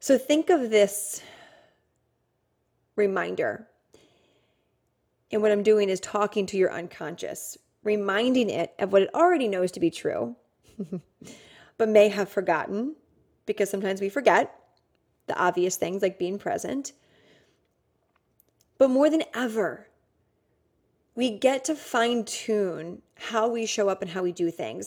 So think of this reminder. And what I'm doing is talking to your unconscious, reminding it of what it already knows to be true, but may have forgotten because sometimes we forget the obvious things like being present. But more than ever, we get to fine tune how we show up and how we do things.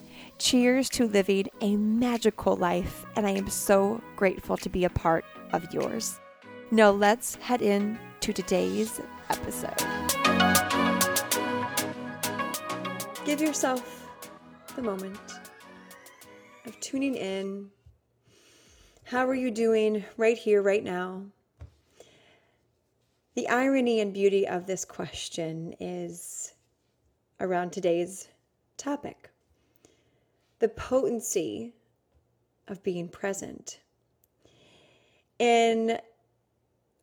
Cheers to living a magical life, and I am so grateful to be a part of yours. Now, let's head in to today's episode. Give yourself the moment of tuning in. How are you doing right here, right now? The irony and beauty of this question is around today's topic the potency of being present. In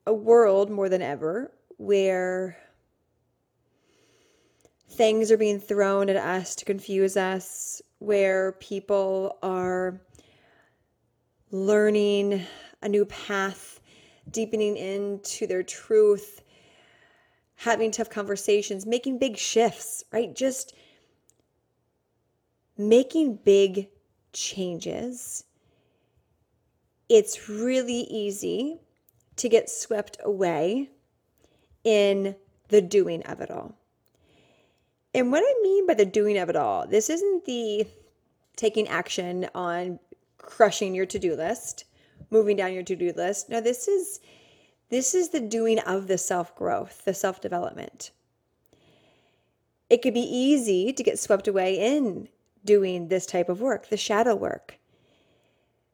a world more than ever where things are being thrown at us to confuse us, where people are learning a new path, deepening into their truth, having tough conversations, making big shifts, right? Just making big changes, it's really easy to get swept away in the doing of it all. And what I mean by the doing of it all, this isn't the taking action on crushing your to-do list, moving down your to-do list. No, this is this is the doing of the self-growth, the self-development. It could be easy to get swept away in doing this type of work the shadow work,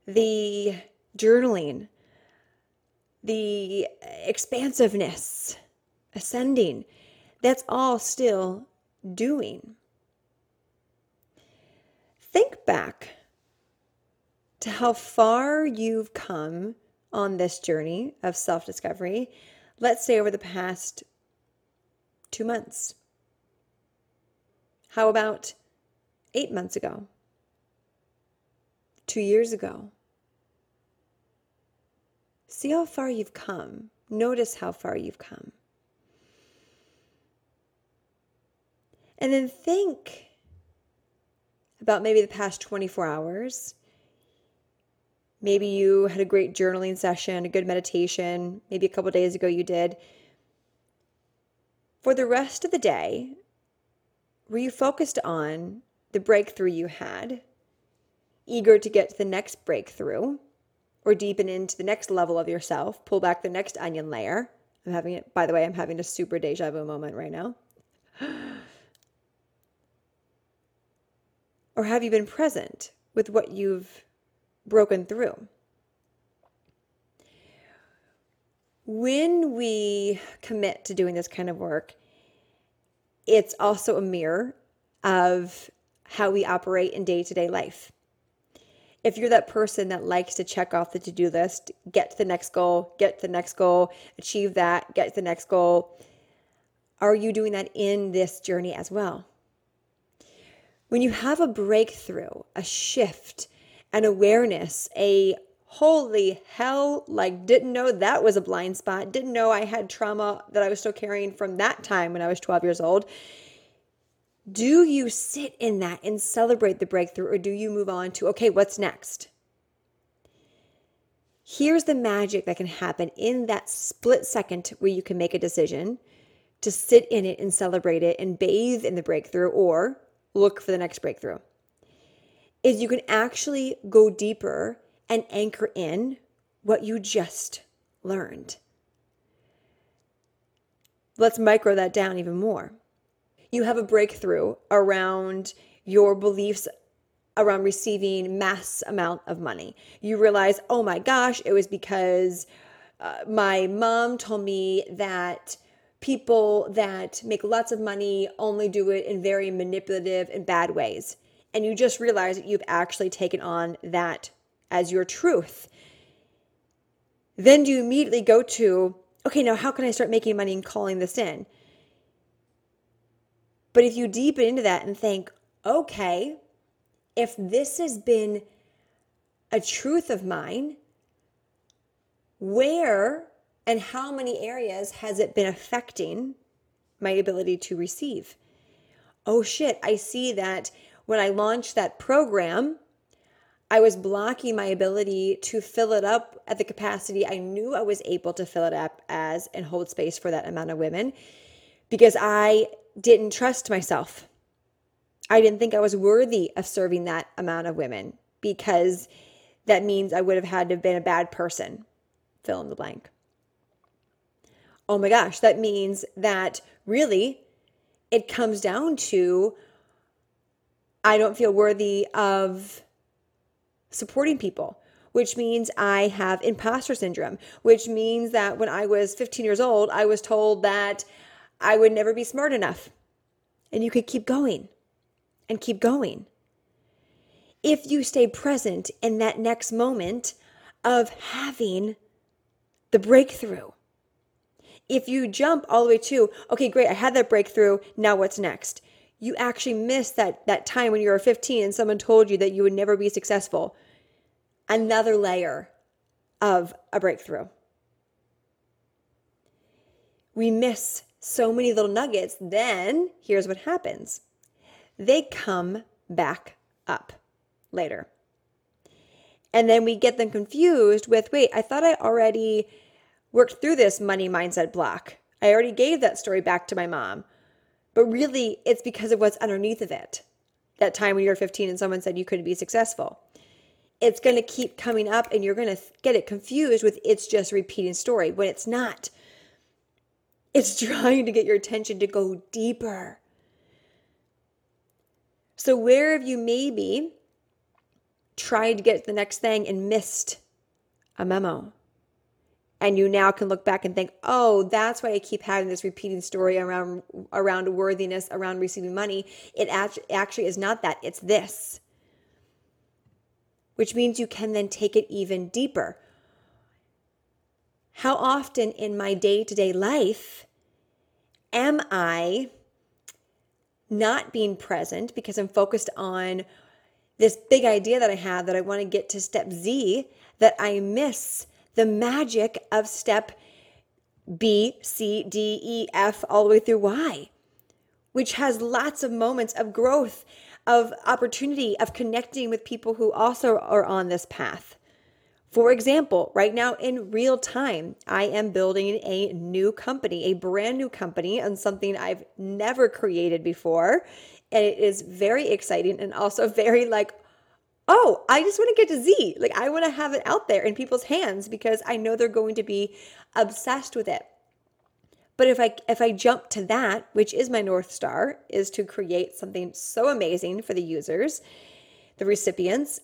the journaling, the expansiveness, ascending. That's all still doing. Think back to how far you've come on this journey of self discovery, let's say over the past two months. How about eight months ago, two years ago. See how far you've come. Notice how far you've come. And then think about maybe the past 24 hours. Maybe you had a great journaling session, a good meditation. Maybe a couple days ago you did. For the rest of the day, were you focused on the breakthrough you had, eager to get to the next breakthrough or deepen into the next level of yourself, pull back the next onion layer. I'm having it, by the way, I'm having a super deja vu moment right now. or have you been present with what you've broken through? When we commit to doing this kind of work, it's also a mirror of how we operate in day to day life. If you're that person that likes to check off the to do list, get to the next goal, get to the next goal, achieve that, get to the next goal, are you doing that in this journey as well? When you have a breakthrough, a shift, an awareness, a holy hell, like didn't know that was a blind spot, didn't know I had trauma that I was still carrying from that time when I was 12 years old do you sit in that and celebrate the breakthrough, or do you move on to, okay, what's next? Here's the magic that can happen in that split second where you can make a decision to sit in it and celebrate it and bathe in the breakthrough or look for the next breakthrough. Is you can actually go deeper and anchor in what you just learned. Let's micro that down even more. You have a breakthrough around your beliefs around receiving mass amount of money. You realize, oh my gosh, it was because uh, my mom told me that people that make lots of money only do it in very manipulative and bad ways. And you just realize that you've actually taken on that as your truth. Then do you immediately go to, okay, now how can I start making money and calling this in? But if you deepen into that and think, okay, if this has been a truth of mine, where and how many areas has it been affecting my ability to receive? Oh shit, I see that when I launched that program, I was blocking my ability to fill it up at the capacity I knew I was able to fill it up as and hold space for that amount of women because I didn't trust myself. I didn't think I was worthy of serving that amount of women because that means I would have had to have been a bad person. Fill in the blank. Oh my gosh, that means that really it comes down to I don't feel worthy of supporting people, which means I have imposter syndrome, which means that when I was 15 years old, I was told that I would never be smart enough. And you could keep going and keep going. If you stay present in that next moment of having the breakthrough, if you jump all the way to, okay, great, I had that breakthrough, now what's next? You actually miss that, that time when you were 15 and someone told you that you would never be successful. Another layer of a breakthrough. We miss so many little nuggets. Then here's what happens they come back up later. And then we get them confused with wait, I thought I already worked through this money mindset block. I already gave that story back to my mom. But really, it's because of what's underneath of it. That time when you were 15 and someone said you couldn't be successful. It's going to keep coming up and you're going to get it confused with it's just repeating story when it's not. It's trying to get your attention to go deeper. So, where have you maybe tried to get the next thing and missed a memo? And you now can look back and think, oh, that's why I keep having this repeating story around around worthiness, around receiving money. It actually is not that, it's this. Which means you can then take it even deeper. How often in my day to day life am I not being present because I'm focused on this big idea that I have that I want to get to step Z, that I miss the magic of step B, C, D, E, F, all the way through Y, which has lots of moments of growth, of opportunity, of connecting with people who also are on this path. For example, right now in real time, I am building a new company, a brand new company on something I've never created before. And it is very exciting and also very like, oh, I just want to get to Z. Like, I want to have it out there in people's hands because I know they're going to be obsessed with it. But if I if I jump to that, which is my north star, is to create something so amazing for the users, the recipients,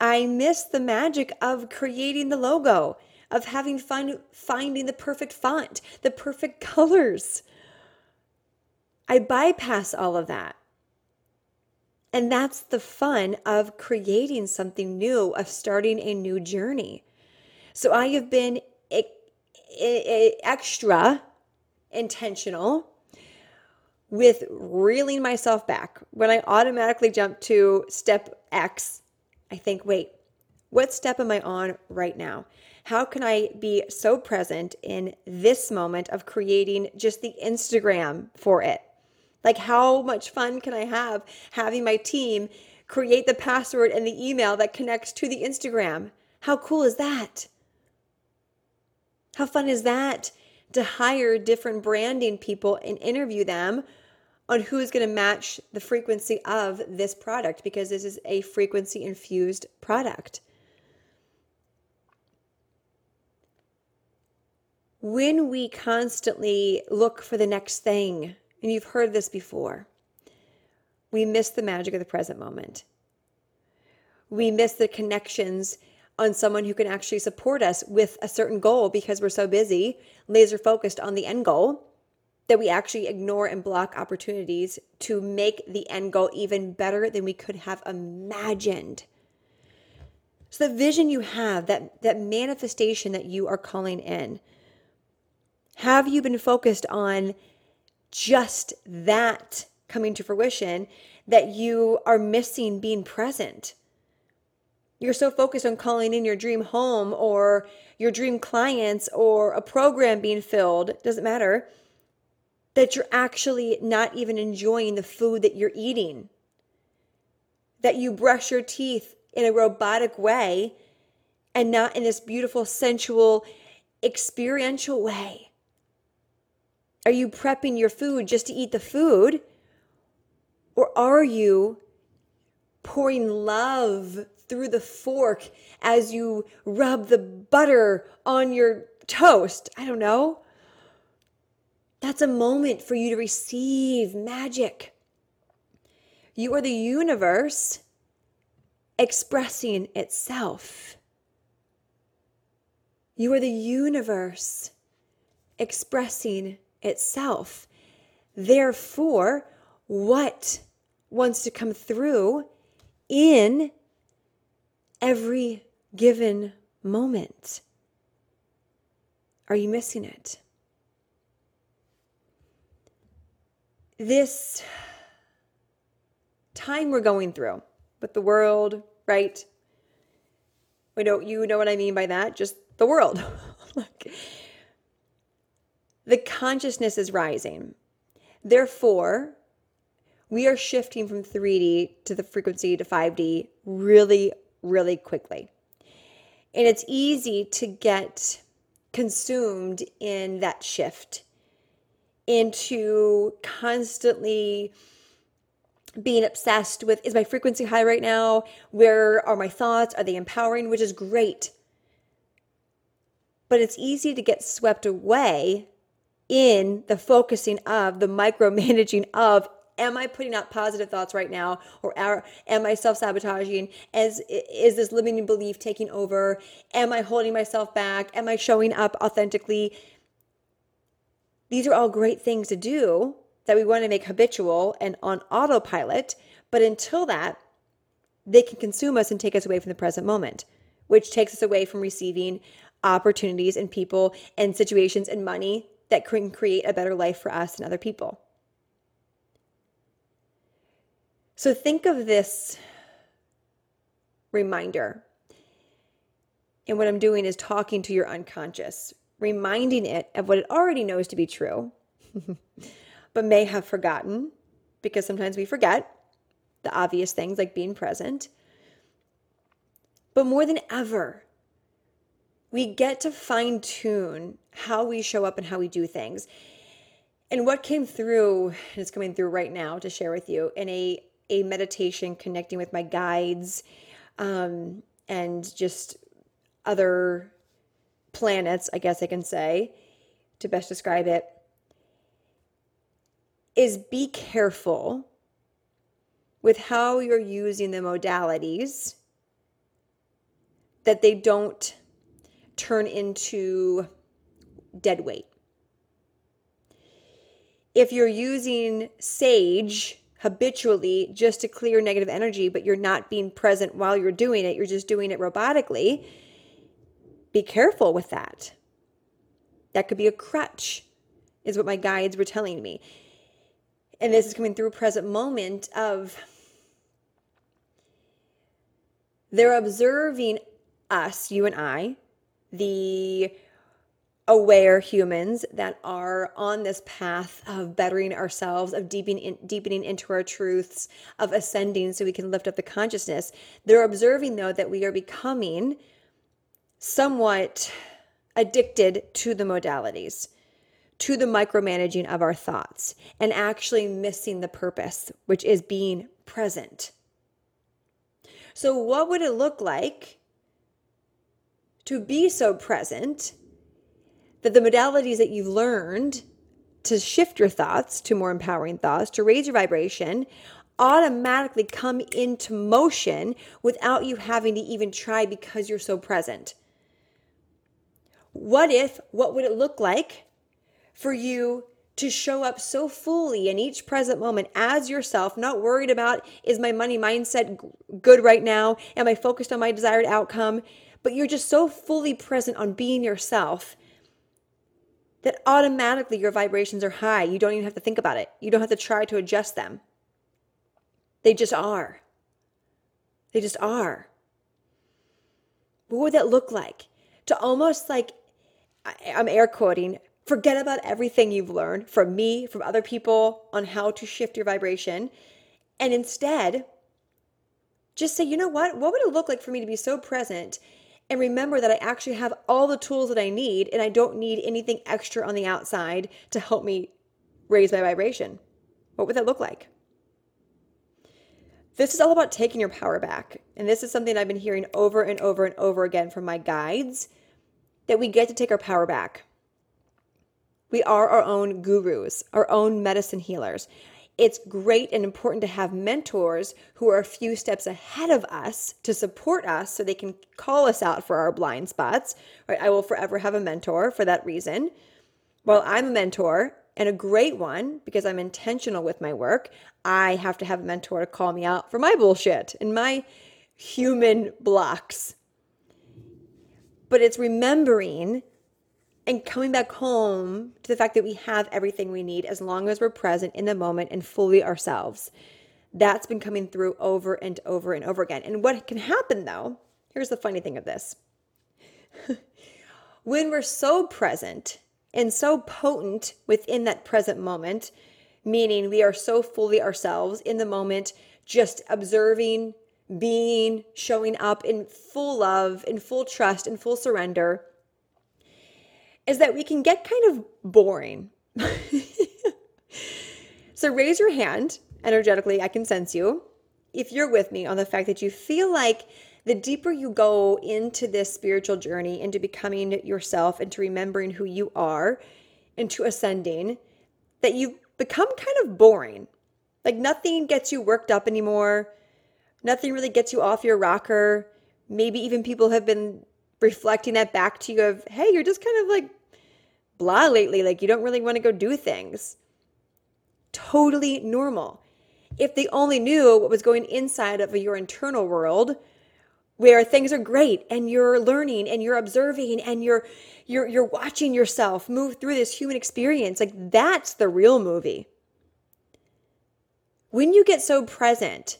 I miss the magic of creating the logo, of having fun finding the perfect font, the perfect colors. I bypass all of that. And that's the fun of creating something new, of starting a new journey. So I have been extra intentional with reeling myself back. When I automatically jump to step X, I think, wait, what step am I on right now? How can I be so present in this moment of creating just the Instagram for it? Like, how much fun can I have having my team create the password and the email that connects to the Instagram? How cool is that? How fun is that to hire different branding people and interview them on who is going to match the frequency of this product because this is a frequency infused product. When we constantly look for the next thing, and you've heard this before, we miss the magic of the present moment. We miss the connections on someone who can actually support us with a certain goal because we're so busy, laser focused on the end goal that we actually ignore and block opportunities to make the end goal even better than we could have imagined. So the vision you have, that that manifestation that you are calling in, have you been focused on just that coming to fruition that you are missing being present? You're so focused on calling in your dream home or your dream clients or a program being filled, doesn't matter that you're actually not even enjoying the food that you're eating. That you brush your teeth in a robotic way and not in this beautiful, sensual, experiential way. Are you prepping your food just to eat the food? Or are you pouring love through the fork as you rub the butter on your toast? I don't know. That's a moment for you to receive magic. You are the universe expressing itself. You are the universe expressing itself. Therefore, what wants to come through in every given moment? Are you missing it? This time we're going through with the world, right? We know you know what I mean by that, just the world. like, the consciousness is rising. Therefore, we are shifting from 3D to the frequency to 5D really, really quickly. And it's easy to get consumed in that shift into constantly being obsessed with is my frequency high right now? Where are my thoughts? Are they empowering? Which is great. But it's easy to get swept away in the focusing of the micromanaging of am I putting out positive thoughts right now or am I self-sabotaging as is this limiting belief taking over am I holding myself back am I showing up authentically these are all great things to do that we want to make habitual and on autopilot. But until that, they can consume us and take us away from the present moment, which takes us away from receiving opportunities and people and situations and money that can create a better life for us and other people. So think of this reminder. And what I'm doing is talking to your unconscious, reminding it of what it already knows to be true, but may have forgotten, because sometimes we forget the obvious things like being present. But more than ever, we get to fine tune how we show up and how we do things. And what came through, and it's coming through right now to share with you in a, a meditation connecting with my guides um, and just other planets, I guess I can say, to best describe it, is be careful with how you're using the modalities that they don't turn into dead weight. If you're using sage habitually just to clear negative energy, but you're not being present while you're doing it, you're just doing it robotically, be careful with that. That could be a crutch, is what my guides were telling me. And this is coming through a present moment of they're observing us, you and I, the aware humans that are on this path of bettering ourselves, of deepening, deepening into our truths, of ascending so we can lift up the consciousness. They're observing, though, that we are becoming somewhat addicted to the modalities, to the micromanaging of our thoughts, and actually missing the purpose, which is being present. So, what would it look like to be so present that the modalities that you've learned to shift your thoughts to more empowering thoughts, to raise your vibration, automatically come into motion without you having to even try because you're so present? What if, what would it look like for you to show up so fully in each present moment as yourself, not worried about is my money mindset good right now? Am I focused on my desired outcome? But you're just so fully present on being yourself that automatically your vibrations are high. You don't even have to think about it, you don't have to try to adjust them. They just are. They just are. What would that look like? To almost like, I'm air quoting, forget about everything you've learned from me, from other people on how to shift your vibration. And instead, just say, you know what? What would it look like for me to be so present and remember that I actually have all the tools that I need and I don't need anything extra on the outside to help me raise my vibration? What would that look like? This is all about taking your power back. And this is something I've been hearing over and over and over again from my guides that we get to take our power back. We are our own gurus, our own medicine healers. It's great and important to have mentors who are a few steps ahead of us to support us so they can call us out for our blind spots. Right? I will forever have a mentor for that reason. While I'm a mentor and a great one because I'm intentional with my work, I have to have a mentor to call me out for my bullshit and my human blocks. But it's remembering and coming back home to the fact that we have everything we need as long as we're present in the moment and fully ourselves. That's been coming through over and over and over again. And what can happen though, here's the funny thing of this. when we're so present and so potent within that present moment, meaning we are so fully ourselves in the moment, just observing, being, showing up in full love, in full trust, in full surrender, is that we can get kind of boring. so raise your hand energetically, I can sense you. If you're with me on the fact that you feel like the deeper you go into this spiritual journey, into becoming yourself, into remembering who you are, into ascending, that you become kind of boring. Like nothing gets you worked up anymore. Nothing really gets you off your rocker. Maybe even people have been reflecting that back to you of, hey, you're just kind of like blah lately. Like you don't really want to go do things. Totally normal. If they only knew what was going inside of your internal world, where things are great and you're learning and you're observing and you're you're you're watching yourself move through this human experience like that's the real movie when you get so present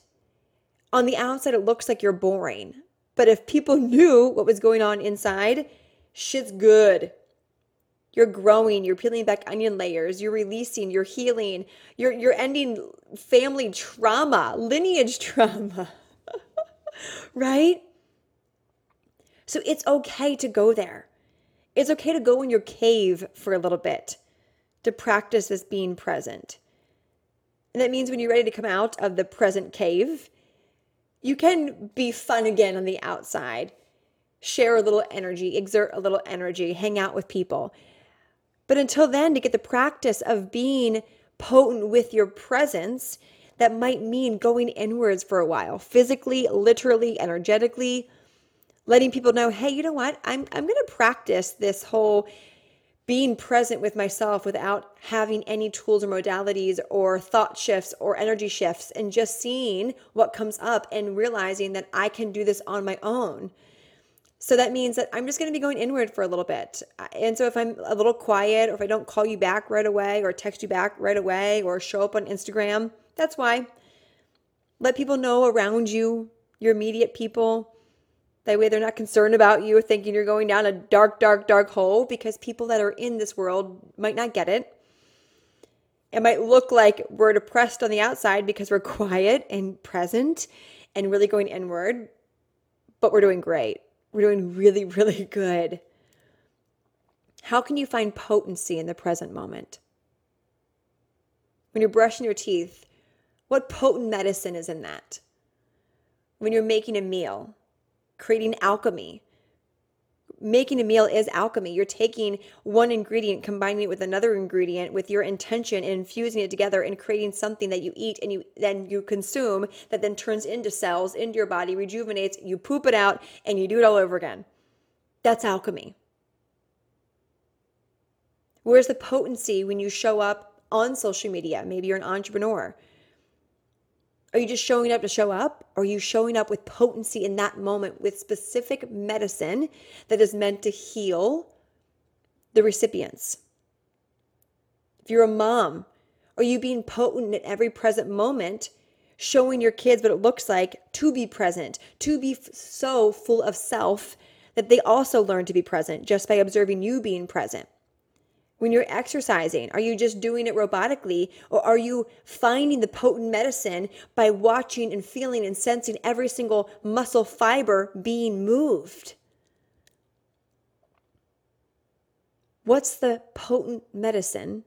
on the outside it looks like you're boring but if people knew what was going on inside shit's good you're growing you're peeling back onion layers you're releasing you're healing you're you're ending family trauma lineage trauma right? So it's okay to go there. It's okay to go in your cave for a little bit to practice this being present. And that means when you're ready to come out of the present cave, you can be fun again on the outside, share a little energy, exert a little energy, hang out with people. But until then, to get the practice of being potent with your presence that might mean going inwards for a while, physically, literally, energetically, letting people know, hey, you know what? I'm I'm going to practice this whole being present with myself without having any tools or modalities or thought shifts or energy shifts and just seeing what comes up and realizing that I can do this on my own. So that means that I'm just going to be going inward for a little bit. And so if I'm a little quiet or if I don't call you back right away or text you back right away or show up on Instagram, that's why. Let people know around you, your immediate people. That way they're not concerned about you thinking you're going down a dark, dark, dark hole because people that are in this world might not get it. It might look like we're depressed on the outside because we're quiet and present and really going inward, but we're doing great. We're doing really, really good. How can you find potency in the present moment? When you're brushing your teeth, what potent medicine is in that? When you're making a meal, creating alchemy, making a meal is alchemy. You're taking one ingredient, combining it with another ingredient with your intention and infusing it together and creating something that you eat and you then you consume that then turns into cells into your body, rejuvenates, you poop it out and you do it all over again. That's alchemy. Where's the potency when you show up on social media? Maybe you're an entrepreneur. Are you just showing up to show up? Or are you showing up with potency in that moment with specific medicine that is meant to heal the recipients? If you're a mom, are you being potent at every present moment, showing your kids what it looks like to be present, to be so full of self that they also learn to be present just by observing you being present? When you're exercising? Are you just doing it robotically? Or are you finding the potent medicine by watching and feeling and sensing every single muscle fiber being moved? What's the potent medicine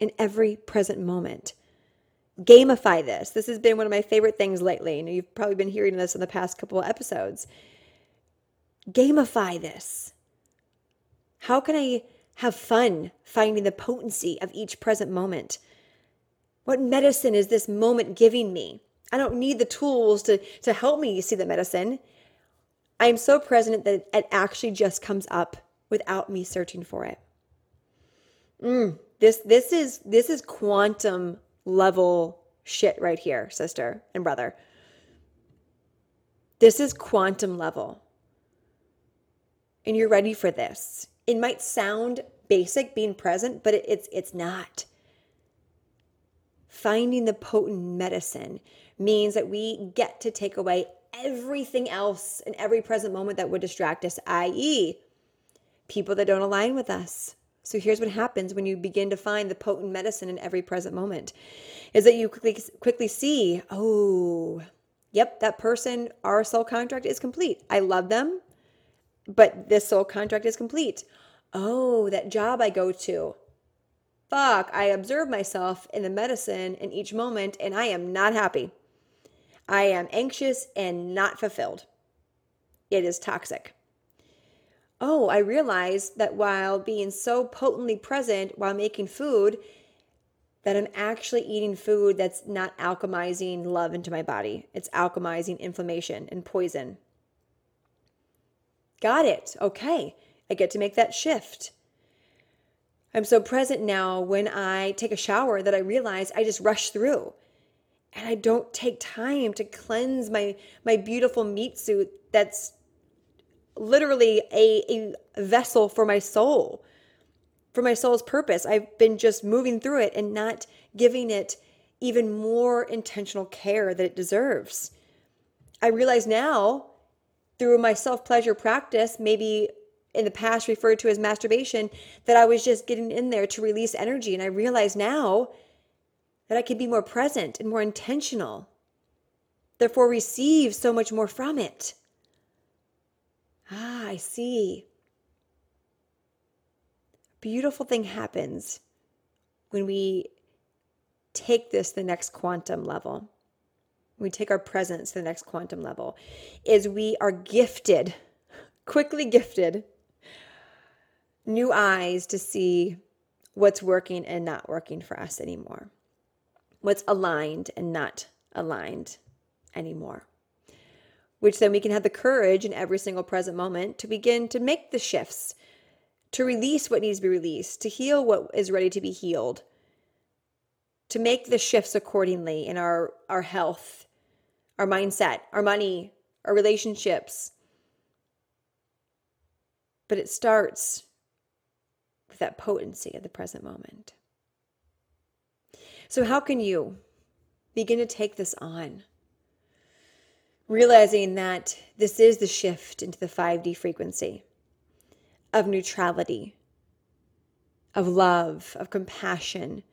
in every present moment? Gamify this. This has been one of my favorite things lately. And you've probably been hearing this in the past couple of episodes. Gamify this. How can I have fun finding the potency of each present moment. What medicine is this moment giving me? I don't need the tools to, to help me see the medicine. I am so present that it actually just comes up without me searching for it. Mm, this this is this is quantum level shit right here, sister and brother. This is quantum level. And you're ready for this it might sound basic being present, but it, it's it's not. Finding the potent medicine means that we get to take away everything else in every present moment that would distract us, i.e., people that don't align with us. So here's what happens when you begin to find the potent medicine in every present moment is that you quickly quickly see, oh, yep, that person, our soul contract is complete. I love them but this soul contract is complete. Oh, that job I go to. Fuck, I observe myself in the medicine in each moment and I am not happy. I am anxious and not fulfilled. It is toxic. Oh, I realize that while being so potently present while making food, that I'm actually eating food that's not alchemizing love into my body. It's alchemizing inflammation and poison. Got it. Okay. I get to make that shift. I'm so present now when I take a shower that I realize I just rush through and I don't take time to cleanse my my beautiful meat suit that's literally a, a vessel for my soul for my soul's purpose i've been just moving through it and not giving it even more intentional care that it deserves i realize now through my self pleasure practice, maybe in the past referred to as masturbation, that I was just getting in there to release energy. And I realize now that I can be more present and more intentional, therefore, receive so much more from it. Ah, I see. A beautiful thing happens when we take this the next quantum level we take our presence to the next quantum level, is we are gifted, quickly gifted, new eyes to see what's working and not working for us anymore, what's aligned and not aligned anymore. Which then we can have the courage in every single present moment to begin to make the shifts, to release what needs to be released, to heal what is ready to be healed, to make the shifts accordingly in our, our health, our mindset, our money, our relationships. But it starts with that potency of the present moment. So, how can you begin to take this on? Realizing that this is the shift into the 5D frequency of neutrality, of love, of compassion,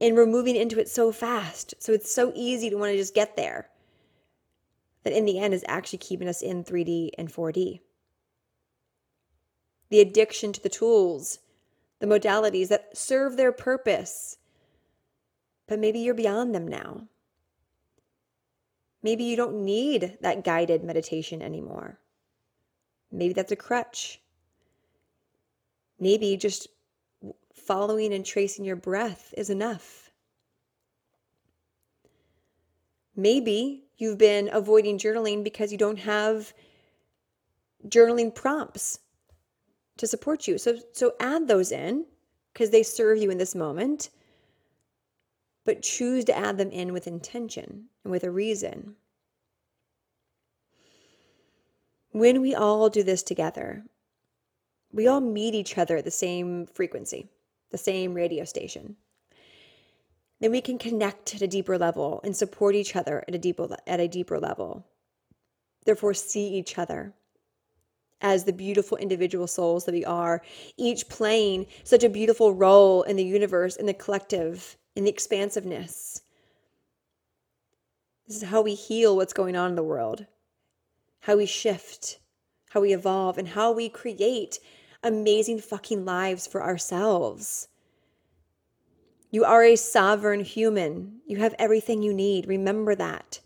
and we're moving into it so fast. So it's so easy to want to just get there. that in the end is actually keeping us in 3D and 4D. The addiction to the tools, the modalities that serve their purpose, but maybe you're beyond them now. Maybe you don't need that guided meditation anymore. Maybe that's a crutch. Maybe just following and tracing your breath is enough. Maybe you've been avoiding journaling because you don't have journaling prompts to support you. So so add those in because they serve you in this moment. But choose to add them in with intention and with a reason. When we all do this together, we all meet each other at the same frequency, the same radio station. Then we can connect at a deeper level and support each other at a deeper at a deeper level. Therefore, see each other as the beautiful individual souls that we are, each playing such a beautiful role in the universe, in the collective, in the expansiveness. This is how we heal what's going on in the world, how we shift, how we evolve, and how we create amazing fucking lives for ourselves. You are a sovereign human. You have everything you need. Remember that.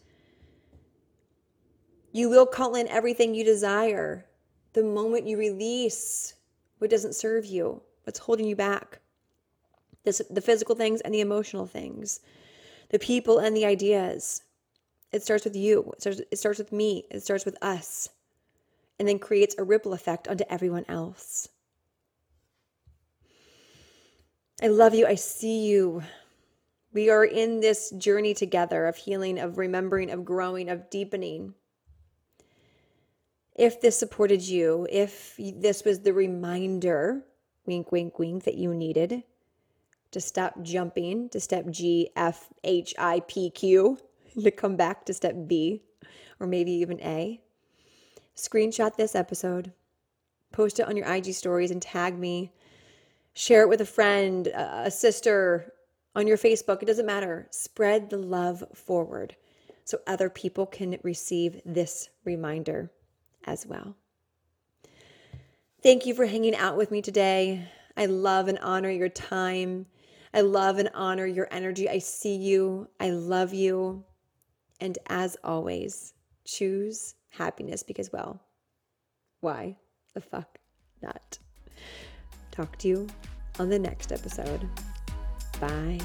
You will call in everything you desire the moment you release what doesn't serve you, what's holding you back. This, the physical things and the emotional things, the people and the ideas. It starts with you. It starts, it starts with me. It starts with us. And then creates a ripple effect onto everyone else. I love you. I see you. We are in this journey together of healing, of remembering, of growing, of deepening if this supported you, if this was the reminder, wink, wink, wink, that you needed to stop jumping to step G, F, H, I, P, Q, to come back to step B, or maybe even A, screenshot this episode, post it on your IG stories, and tag me. Share it with a friend, a sister, on your Facebook. It doesn't matter. Spread the love forward so other people can receive this reminder as well. Thank you for hanging out with me today. I love and honor your time. I love and honor your energy. I see you. I love you. And as always, choose happiness because, well, why the fuck not? Talk to you on the next episode. Bye.